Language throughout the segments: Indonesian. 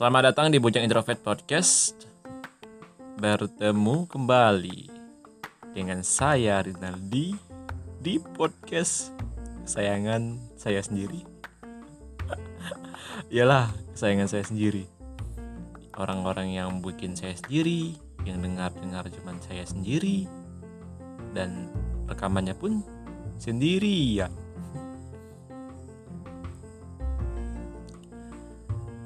Selamat datang di Bujang Introvert Podcast. Bertemu kembali dengan saya Rinaldi di podcast kesayangan saya sendiri. Iyalah, kesayangan saya sendiri. Orang-orang yang bikin saya sendiri, yang dengar-dengar cuman saya sendiri dan rekamannya pun sendiri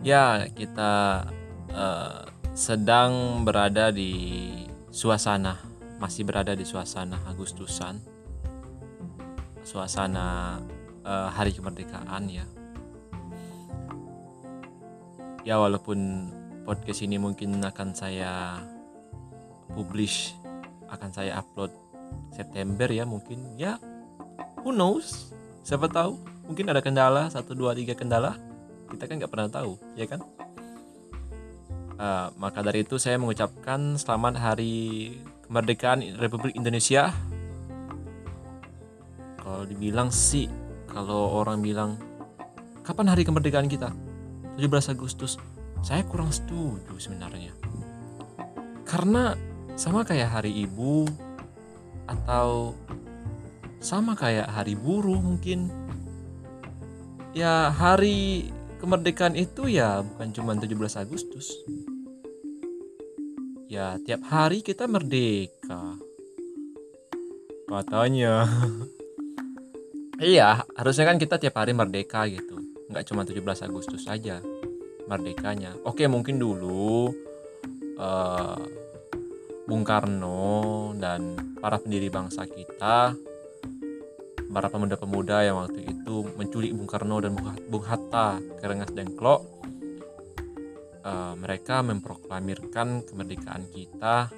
ya. Kita uh, sedang berada di suasana, masih berada di suasana Agustusan, suasana uh, Hari Kemerdekaan ya. Ya, walaupun podcast ini mungkin akan saya publish, akan saya upload September ya mungkin ya, who knows? Siapa tahu? Mungkin ada kendala satu dua tiga kendala kita kan nggak pernah tahu ya kan? Uh, maka dari itu saya mengucapkan selamat hari kemerdekaan Republik Indonesia. Kalau dibilang sih kalau orang bilang kapan hari kemerdekaan kita? 17 Agustus. Saya kurang setuju sebenarnya. Karena sama kayak hari ibu atau sama kayak hari buruh mungkin. Ya hari kemerdekaan itu ya bukan cuma 17 Agustus. Ya, tiap hari kita merdeka. Katanya. iya, harusnya kan kita tiap hari merdeka gitu. Nggak cuma 17 Agustus saja merdekanya. Oke, mungkin dulu uh, Bung Karno dan para pendiri bangsa kita para pemuda-pemuda yang waktu itu menculik Bung Karno dan Bung Hatta ke Rengas Dengklok uh, mereka memproklamirkan kemerdekaan kita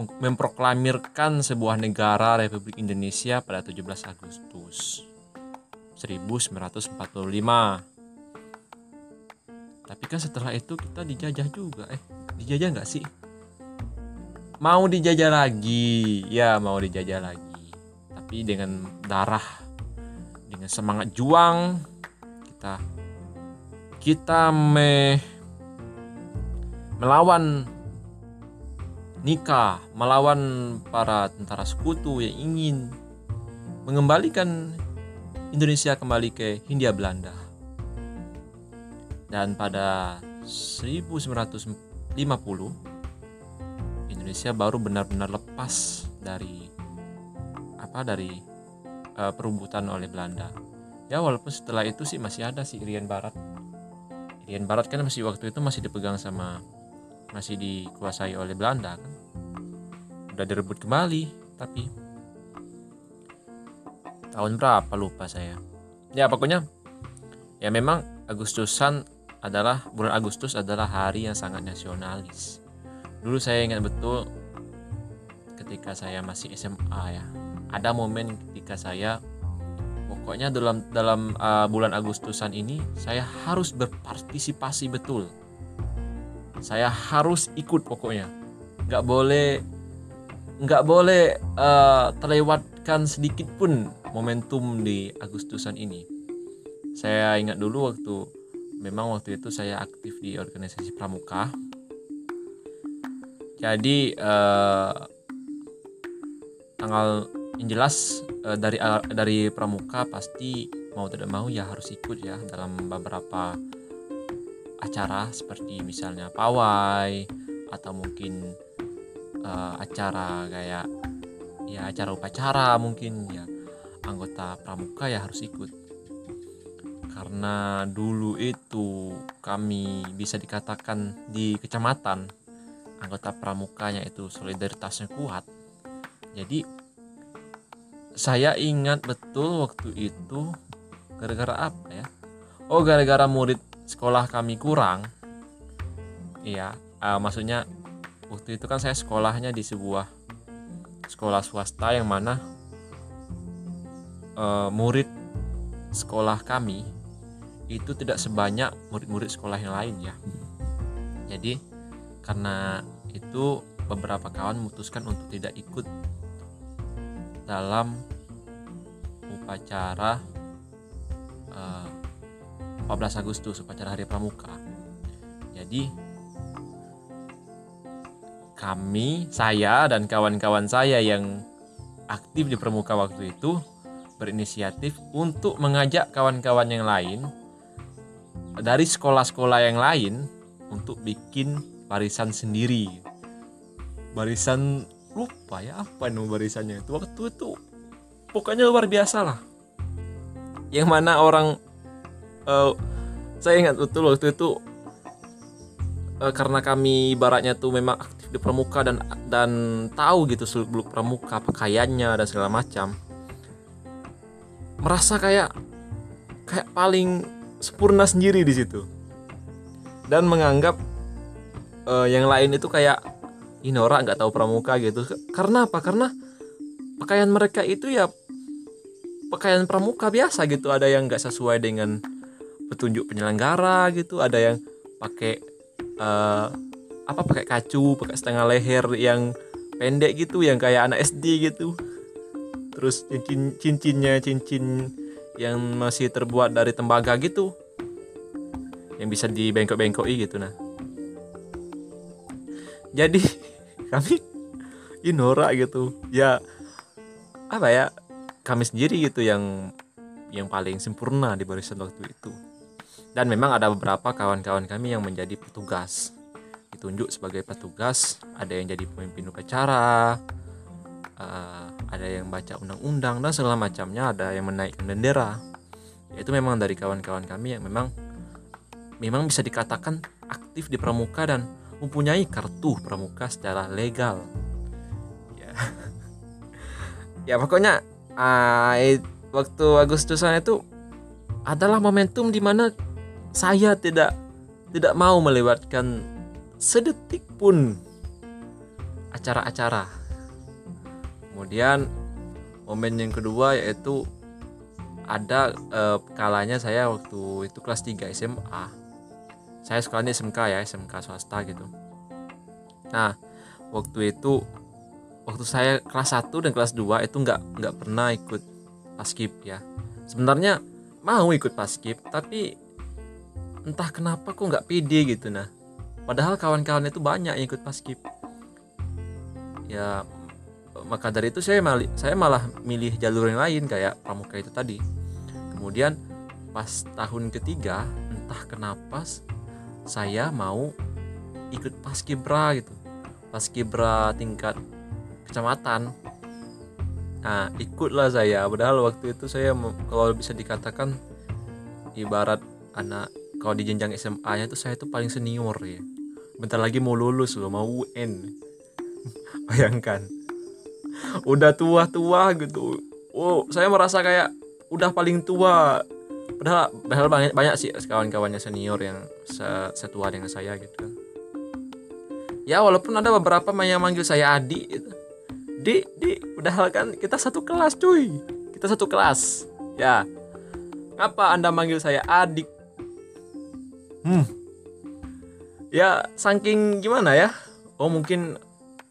memproklamirkan sebuah negara Republik Indonesia pada 17 Agustus 1945 tapi kan setelah itu kita dijajah juga eh dijajah nggak sih? Mau dijajah lagi ya mau dijajah lagi tapi dengan darah dengan semangat juang kita kita me melawan nikah melawan para tentara sekutu yang ingin mengembalikan Indonesia kembali ke Hindia Belanda. Dan pada 1950 Indonesia baru benar-benar lepas dari apa dari uh, perebutan oleh Belanda. Ya walaupun setelah itu sih masih ada sih Irian Barat. Irian Barat kan masih waktu itu masih dipegang sama masih dikuasai oleh Belanda kan. Udah direbut kembali tapi tahun berapa lupa saya. Ya pokoknya ya memang Agustusan adalah bulan Agustus adalah hari yang sangat nasionalis. Dulu saya ingat betul ketika saya masih SMA ya ada momen ketika saya pokoknya dalam dalam uh, bulan Agustusan ini saya harus berpartisipasi betul. Saya harus ikut pokoknya. Nggak boleh nggak boleh uh, terlewatkan sedikit pun momentum di Agustusan ini. Saya ingat dulu waktu memang waktu itu saya aktif di organisasi pramuka. Jadi uh, tanggal yang jelas uh, dari dari pramuka pasti mau tidak mau ya harus ikut ya dalam beberapa acara seperti misalnya pawai atau mungkin uh, acara kayak ya acara upacara mungkin ya anggota pramuka ya harus ikut. Karena dulu itu kami bisa dikatakan di kecamatan anggota pramukanya itu solidaritasnya kuat. Jadi saya ingat betul waktu itu gara-gara apa ya? Oh gara-gara murid sekolah kami kurang. Iya uh, maksudnya waktu itu kan saya sekolahnya di sebuah sekolah swasta yang mana uh, murid sekolah kami itu tidak sebanyak murid-murid sekolah yang lain ya. Jadi karena itu beberapa kawan memutuskan untuk tidak ikut dalam upacara uh, eh, 14 Agustus upacara Hari Pramuka. jadi kami saya dan kawan-kawan saya yang aktif di pramuka waktu itu berinisiatif untuk mengajak kawan-kawan yang lain dari sekolah-sekolah yang lain untuk bikin barisan sendiri barisan lupa ya apa nih barisannya itu. Waktu itu pokoknya luar biasa lah. Yang mana orang uh, saya ingat betul waktu itu uh, karena kami baratnya tuh memang aktif di pramuka dan dan tahu gitu seluk beluk pramuka pakaiannya dan segala macam. Merasa kayak kayak paling sempurna sendiri di situ. Dan menganggap uh, yang lain itu kayak ini orang nggak tahu pramuka gitu. Karena apa? Karena pakaian mereka itu ya pakaian pramuka biasa gitu. Ada yang nggak sesuai dengan petunjuk penyelenggara gitu. Ada yang pakai uh, apa pakai kacu pakai setengah leher yang pendek gitu yang kayak anak SD gitu. Terus cincin cincinnya cincin yang masih terbuat dari tembaga gitu yang bisa dibengkok-bengkoki gitu nah. Jadi kami inora gitu. Ya apa ya kami sendiri gitu yang yang paling sempurna di barisan waktu itu. Dan memang ada beberapa kawan-kawan kami yang menjadi petugas. Ditunjuk sebagai petugas ada yang jadi pemimpin upacara uh, ada yang baca undang-undang dan segala macamnya ada yang menaikkan bendera. Itu memang dari kawan-kawan kami yang memang memang bisa dikatakan aktif di pramuka dan mempunyai kartu pramuka secara legal ya ya pokoknya uh, waktu Agustusan itu adalah momentum di mana saya tidak tidak mau melewatkan sedetik pun acara-acara. Kemudian momen yang kedua yaitu ada eh, kalanya saya waktu itu kelas 3 SMA. Saya sekolahnya SMK ya, SMK swasta gitu. Nah, waktu itu waktu saya kelas 1 dan kelas 2 itu nggak nggak pernah ikut paskib ya. Sebenarnya mau ikut paskib tapi entah kenapa kok nggak pede gitu nah. Padahal kawan-kawan itu banyak yang ikut paskib ya maka dari itu saya malah saya malah milih jalur yang lain kayak pramuka itu tadi. Kemudian pas tahun ketiga entah kenapa saya mau ikut paskibra gitu. Paskibra tingkat kecamatan. Nah ikutlah saya. Padahal waktu itu saya kalau bisa dikatakan ibarat anak kalau di jenjang SMA nya itu saya itu paling senior ya. Bentar lagi mau lulus loh mau UN bayangkan. Udah tua-tua gitu. Oh saya merasa kayak udah paling tua padahal padahal banyak banyak sih kawan-kawannya senior yang setua dengan saya gitu. Ya walaupun ada beberapa yang manggil saya adik gitu. Di di padahal kan kita satu kelas cuy. Kita satu kelas. Ya. Apa anda manggil saya adik? Hmm. Ya saking gimana ya? Oh mungkin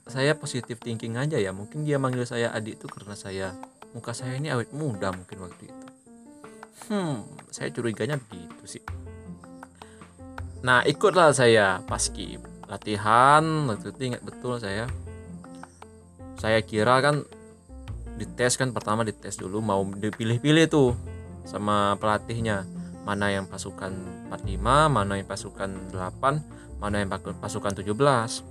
saya positif thinking aja ya. Mungkin dia manggil saya adik itu karena saya muka saya ini awet muda mungkin waktu itu hmm saya curiganya begitu sih. Nah ikutlah saya paski. Latihan waktu itu ingat betul saya? Saya kira kan dites kan pertama dites dulu mau dipilih-pilih tuh sama pelatihnya. Mana yang pasukan 45 mana yang pasukan 8 mana yang pasukan 17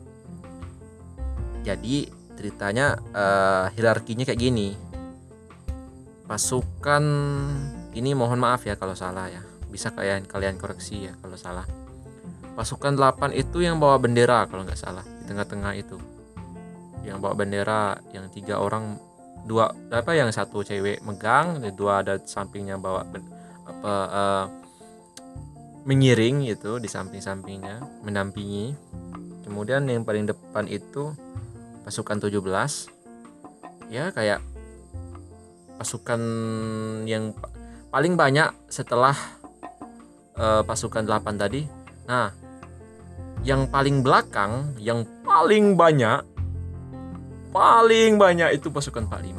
jadi ceritanya uh, hierarkinya kayak gini. Pasukan ini mohon maaf ya kalau salah ya. Bisa kalian kalian koreksi ya kalau salah. Pasukan 8 itu yang bawa bendera kalau nggak salah di tengah-tengah itu. Yang bawa bendera yang tiga orang dua apa yang satu cewek megang dua ada sampingnya bawa apa uh, mengiring gitu di samping-sampingnya mendampingi. Kemudian yang paling depan itu pasukan 17 ya kayak pasukan yang paling banyak setelah uh, pasukan 8 tadi. Nah yang paling belakang yang paling banyak paling banyak itu pasukan 45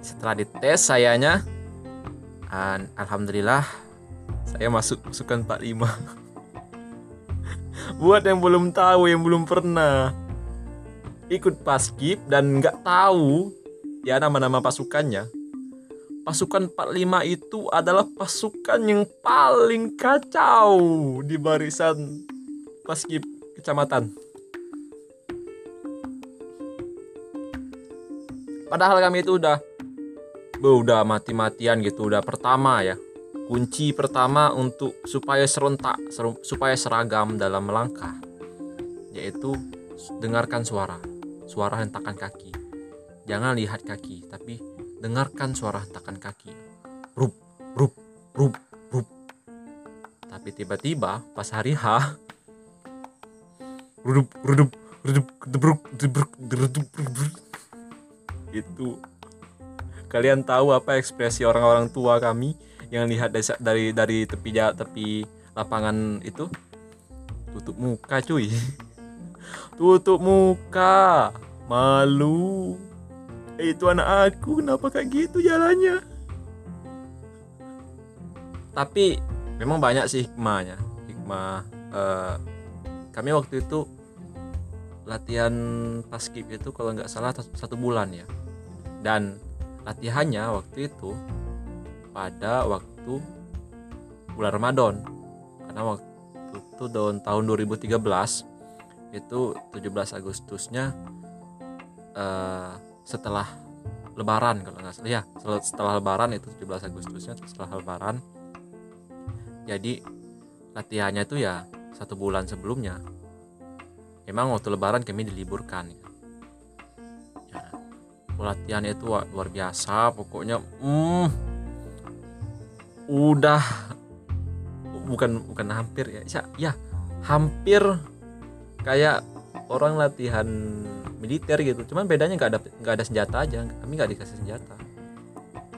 setelah dites sayanya alhamdulillah saya masuk pasukan 45 buat yang belum tahu yang belum pernah ikut paskib dan nggak tahu ya nama-nama pasukannya pasukan 45 itu adalah pasukan yang paling kacau di barisan paskib kecamatan. Padahal kami itu udah udah mati-matian gitu udah pertama ya. Kunci pertama untuk supaya serentak supaya seragam dalam melangkah yaitu dengarkan suara. Suara hentakan kaki. Jangan lihat kaki, tapi dengarkan suara hentakan kaki. Rup, rup, rup, rup. Tapi tiba-tiba pas hari H, rudup, rudup, rudup, debruk, debruk, debruk, debruk. Itu kalian tahu apa ekspresi orang-orang tua kami yang lihat dari dari tepi tepi lapangan itu tutup muka cuy tutup muka malu itu anak aku kenapa kayak gitu jalannya? Tapi memang banyak sih hikmahnya. Hikmah uh, kami waktu itu latihan paskib itu kalau nggak salah satu bulan ya. Dan latihannya waktu itu pada waktu bulan Ramadan. Karena waktu itu tahun 2013 itu 17 Agustusnya uh, setelah Lebaran kalau nggak salah. Ya setelah Lebaran itu 17 Agustusnya setelah Lebaran. Jadi latihannya itu ya satu bulan sebelumnya. Emang waktu Lebaran kami diliburkan ya. ya latihan itu luar biasa pokoknya hmm, udah bukan bukan hampir ya ya, ya hampir kayak orang latihan militer gitu. Cuman bedanya nggak ada nggak ada senjata aja. Kami nggak dikasih senjata.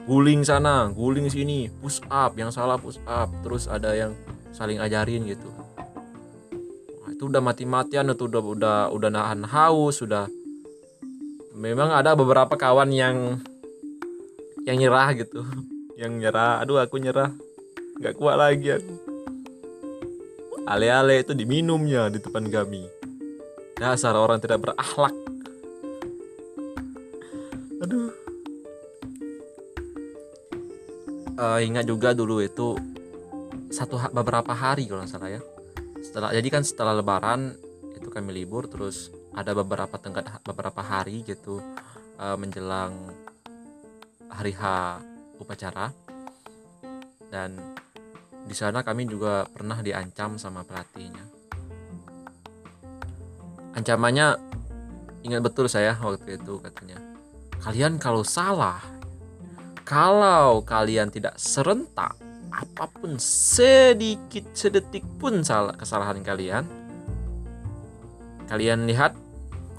Guling sana guling sini push up yang salah push up. Terus ada yang saling ajarin gitu. Nah, itu udah mati-matian itu udah udah udah nahan haus sudah memang ada beberapa kawan yang yang nyerah gitu. Yang nyerah. Aduh aku nyerah. Nggak kuat lagi aku. Ale-ale itu diminumnya di depan kami. Dasar orang tidak berakhlak. Aduh. Uh, ingat juga dulu itu satu beberapa hari kalau salah ya. Setelah jadi kan setelah Lebaran itu kami libur terus ada beberapa tenggat beberapa hari gitu uh, menjelang hari H upacara dan di sana kami juga pernah diancam sama pelatihnya. Ancamannya ingat betul saya waktu itu katanya. Kalian kalau salah, kalau kalian tidak serentak apa pun sedikit sedetik pun salah kesalahan kalian, kalian lihat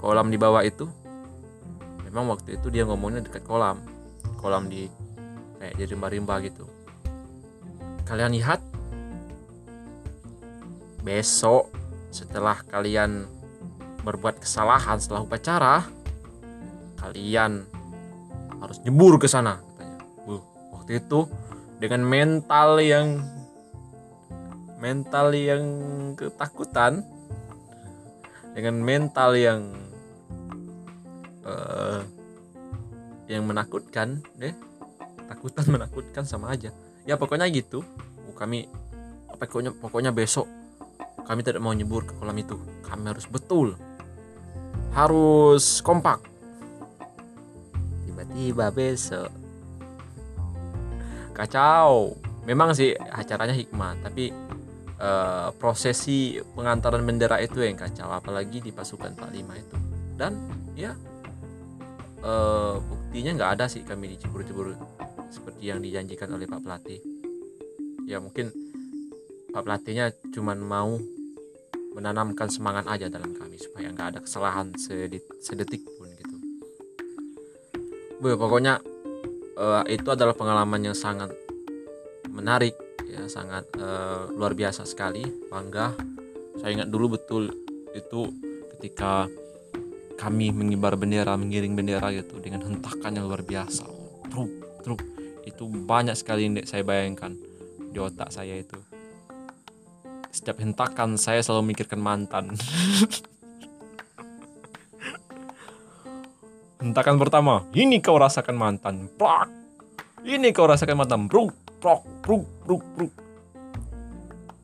kolam di bawah itu. Memang waktu itu dia ngomongnya dekat kolam, kolam di kayak jadi rimba-rimba gitu kalian lihat besok setelah kalian berbuat kesalahan setelah upacara kalian harus nyebur ke sana katanya. Uh, waktu itu dengan mental yang mental yang ketakutan dengan mental yang uh, yang menakutkan deh takutan menakutkan sama aja. Ya pokoknya gitu. Kami pokoknya pokoknya besok kami tidak mau nyebur ke kolam itu. Kami harus betul harus kompak tiba-tiba besok. Kacau. Memang sih acaranya hikmah tapi uh, prosesi pengantaran bendera itu yang kacau apalagi di pasukan 45 itu. Dan ya uh, buktinya nggak ada sih kami dicebur-cebur seperti yang dijanjikan oleh Pak Pelatih. Ya mungkin Pak Pelatihnya cuma mau menanamkan semangat aja dalam kami supaya nggak ada kesalahan sedetik pun Bu, pokoknya uh, itu adalah pengalaman yang sangat menarik ya sangat uh, luar biasa sekali bangga. Saya ingat dulu betul itu ketika kami mengibar bendera mengiring bendera gitu dengan hentakan yang luar biasa. Truk truk. Itu banyak sekali yang saya bayangkan di otak saya itu. Setiap hentakan saya selalu memikirkan mantan hentakan pertama ini kau rasakan mantan. Plak. Ini kau rasakan mantan. Bruk bruk bruk bruk bruk.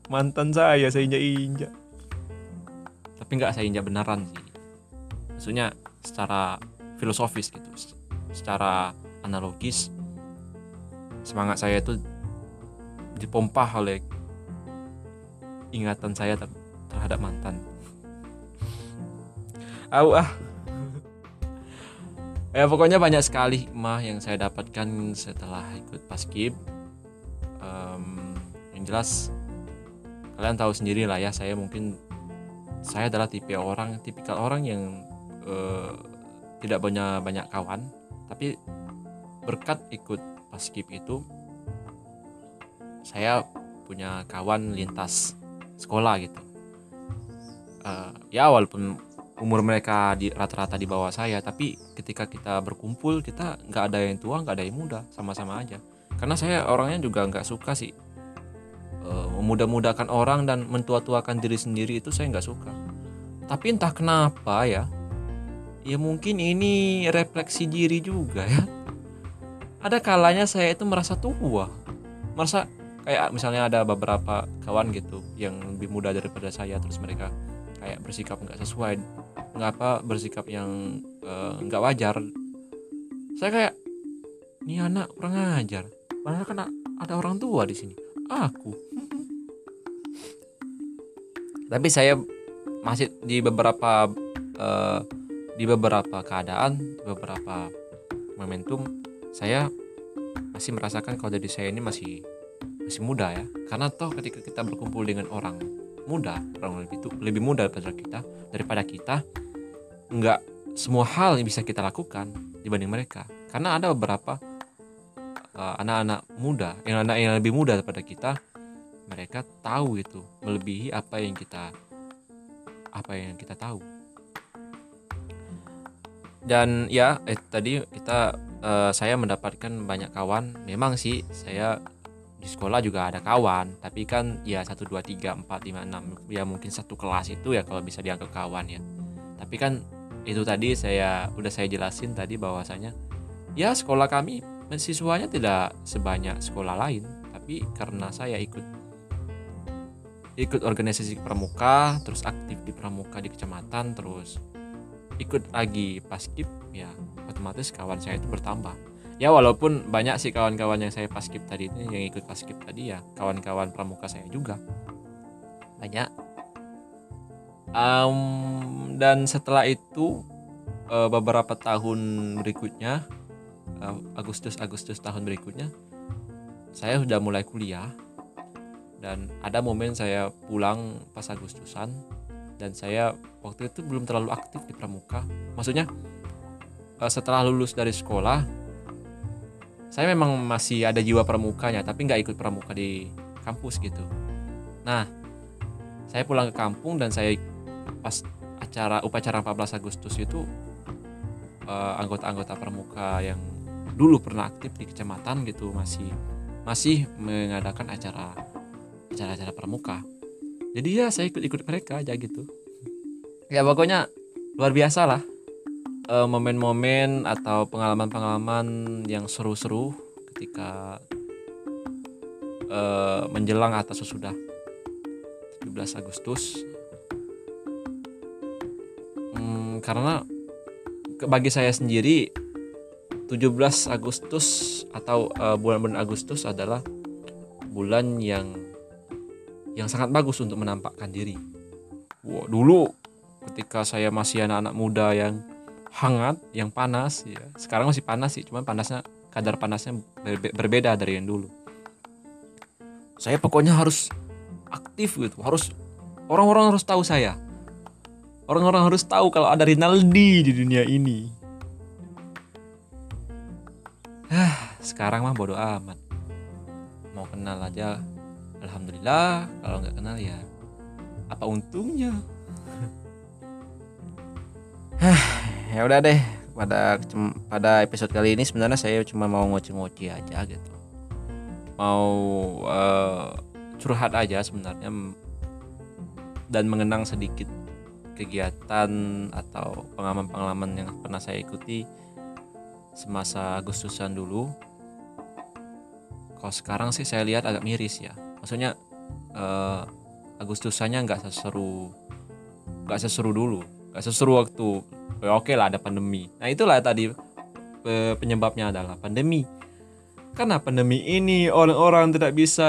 Mantan saya saya injak injak tapi nggak saya injak beneran sih. Maksudnya secara filosofis gitu secara analogis semangat saya itu dipompa oleh ingatan saya ter terhadap mantan. Au ah. Ya pokoknya banyak sekali hikmah yang saya dapatkan setelah ikut paskib. Um, yang jelas kalian tahu sendiri lah ya saya mungkin saya adalah tipe orang tipikal orang yang uh, tidak punya banyak kawan tapi berkat ikut paskib itu saya punya kawan lintas sekolah gitu uh, ya walaupun umur mereka di rata-rata di bawah saya tapi ketika kita berkumpul kita nggak ada yang tua nggak ada yang muda sama-sama aja. Karena saya orangnya juga nggak suka sih uh, memudah-mudahkan orang dan mentua-tuakan diri sendiri itu saya nggak suka. Tapi entah kenapa ya ya mungkin ini refleksi diri juga ya. Ada kalanya saya itu merasa tua merasa kayak misalnya ada beberapa kawan gitu yang lebih muda daripada saya terus mereka kayak bersikap nggak sesuai nggak apa bersikap yang uh, nggak wajar. Saya kayak ini anak kurang ajar. Padahal kan ada orang tua di sini. Aku. Tapi saya masih di beberapa uh, di beberapa keadaan di beberapa momentum saya masih merasakan kalau dari saya ini masih masih muda ya. Karena toh ketika kita berkumpul dengan orang muda orang lebih itu lebih muda daripada kita daripada kita nggak semua hal yang bisa kita lakukan dibanding mereka. Karena ada beberapa uh, anak-anak uh, muda yang anak yang lebih muda daripada kita mereka tahu itu melebihi apa yang kita apa yang kita tahu. Dan ya eh, tadi kita uh, saya mendapatkan banyak kawan. Memang sih saya di sekolah juga ada kawan tapi kan ya satu dua tiga empat lima enam ya mungkin satu kelas itu ya kalau bisa dianggap kawan ya. Tapi kan itu tadi saya udah saya jelasin tadi bahwasanya ya sekolah kami siswanya tidak sebanyak sekolah lain tapi karena saya ikut ikut organisasi pramuka terus aktif di pramuka di kecamatan terus ikut lagi paskib ya otomatis kawan saya itu bertambah ya walaupun banyak sih kawan-kawan yang saya paskip tadi ini yang ikut paskip tadi ya kawan-kawan pramuka saya juga. Banyak. Um, dan setelah itu uh, beberapa tahun berikutnya uh, Agustus Agustus tahun berikutnya saya sudah mulai kuliah. Dan ada momen saya pulang pas Agustusan dan saya waktu itu belum terlalu aktif di pramuka. Maksudnya uh, setelah lulus dari sekolah saya memang masih ada jiwa pramukanya tapi nggak ikut pramuka di kampus gitu. Nah saya pulang ke kampung dan saya pas acara upacara 14 Agustus itu uh, anggota-anggota pramuka yang dulu pernah aktif di kecamatan gitu masih masih mengadakan acara acara-acara pramuka. Jadi ya saya ikut-ikut mereka aja gitu. Ya pokoknya luar biasa lah uh, momen-momen atau pengalaman-pengalaman yang seru-seru ketika uh, menjelang atau sesudah 17 Agustus hmm, karena bagi saya sendiri 17 Agustus atau uh, bulan-bulan Agustus adalah bulan yang yang sangat bagus untuk menampakkan diri. Wow, dulu ketika saya masih anak-anak muda yang hangat yang panas ya. Sekarang masih panas sih cuman panasnya kadar panasnya berbeda dari yang dulu. Saya pokoknya harus aktif gitu harus orang-orang harus tahu saya. Orang-orang harus tahu kalau ada Rinaldi di dunia ini. Ah sekarang mah bodoh amat. Mau kenal aja alhamdulillah kalau nggak kenal ya apa untungnya ya udah deh pada pada episode kali ini sebenarnya saya cuma mau ngoci-ngoci aja gitu mau uh, curhat aja sebenarnya dan mengenang sedikit kegiatan atau pengalaman-pengalaman yang pernah saya ikuti semasa Agustusan dulu. Kalau sekarang sih saya lihat agak miris ya. Maksudnya uh, Agustusannya nggak seseru nggak seseru dulu, nggak seseru waktu ya oke okay lah ada pandemi. Nah itulah tadi penyebabnya adalah pandemi. Karena pandemi ini orang-orang tidak bisa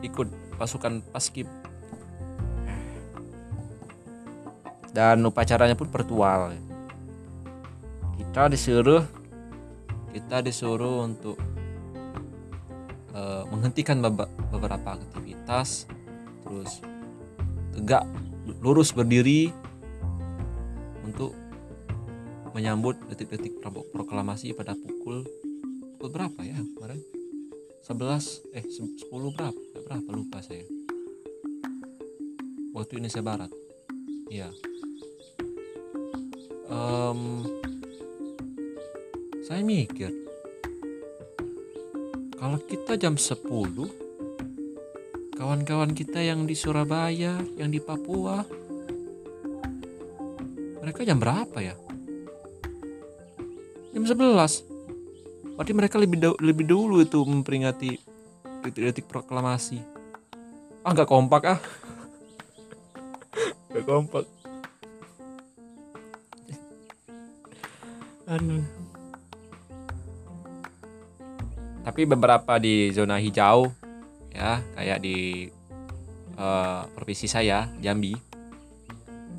ikut pasukan paskib dan upacaranya pun virtual kita disuruh kita disuruh untuk uh, menghentikan beberapa aktivitas terus tegak lurus berdiri untuk menyambut detik-detik proklamasi pada pukul pukul berapa ya kemarin? 11 eh 10 berapa? Berapa lupa saya. Waktu Indonesia Barat. Iya. Um, saya mikir kalau kita jam 10 kawan-kawan kita yang di Surabaya yang di Papua. Mereka jam berapa ya? Jam 11 berarti mereka lebih lebih dulu itu memperingati detik-detik proklamasi. Ah nggak kompak ah. Nggak kompak. Anu. Tapi beberapa di zona hijau ya, kayak di uh, provinsi saya, Jambi.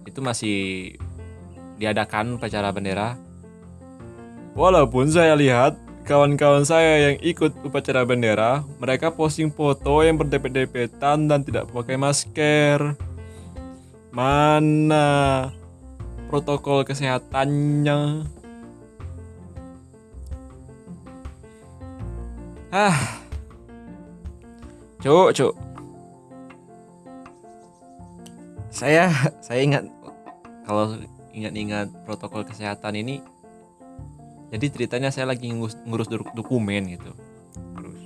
Itu masih diadakan upacara bendera. Walaupun saya lihat kawan-kawan saya yang ikut upacara bendera, mereka posting foto yang berdepet-depetan dan tidak pakai masker. Mana protokol kesehatannya? Ah. Cuk, cuk. Saya saya ingat kalau ingat-ingat protokol kesehatan ini jadi ceritanya saya lagi ngurus, ngurus dokumen gitu. Ngurus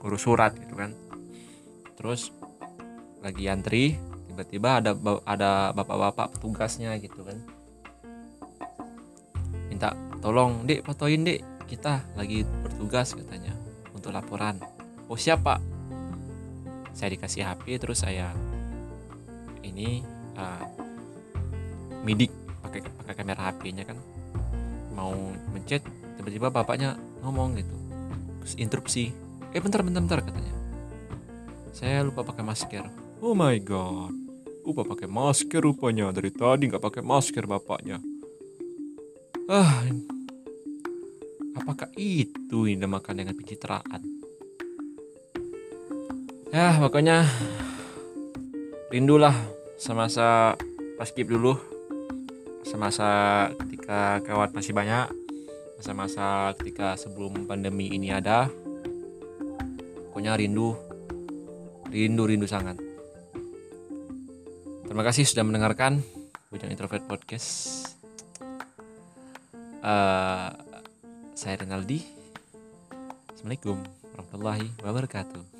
ngurus surat gitu kan. Terus lagi antri, tiba-tiba ada ada bapak-bapak petugasnya gitu kan. Minta tolong, Dek, fotoin, Dek kita lagi bertugas katanya untuk laporan oh siapa saya dikasih HP terus saya ini uh, midik pakai pakai kamera HP-nya kan. Mau mencet tiba-tiba bapaknya ngomong gitu. Terus interupsi eh bentar bentar bentar katanya. Saya lupa pakai masker. Oh my god. Lupa pakai masker rupanya. Dari tadi nggak pakai masker bapaknya. Ah Apakah itu yang dinamakan dengan pencitraan? Ya, pokoknya rindulah semasa paskib dulu. Semasa ketika kawan masih banyak. Masa-masa ketika sebelum pandemi ini ada. Pokoknya rindu. Rindu-rindu sangat. Terima kasih sudah mendengarkan Bujang Introvert Podcast. Uh, saya Renaldi. Assalamualaikum warahmatullahi wabarakatuh.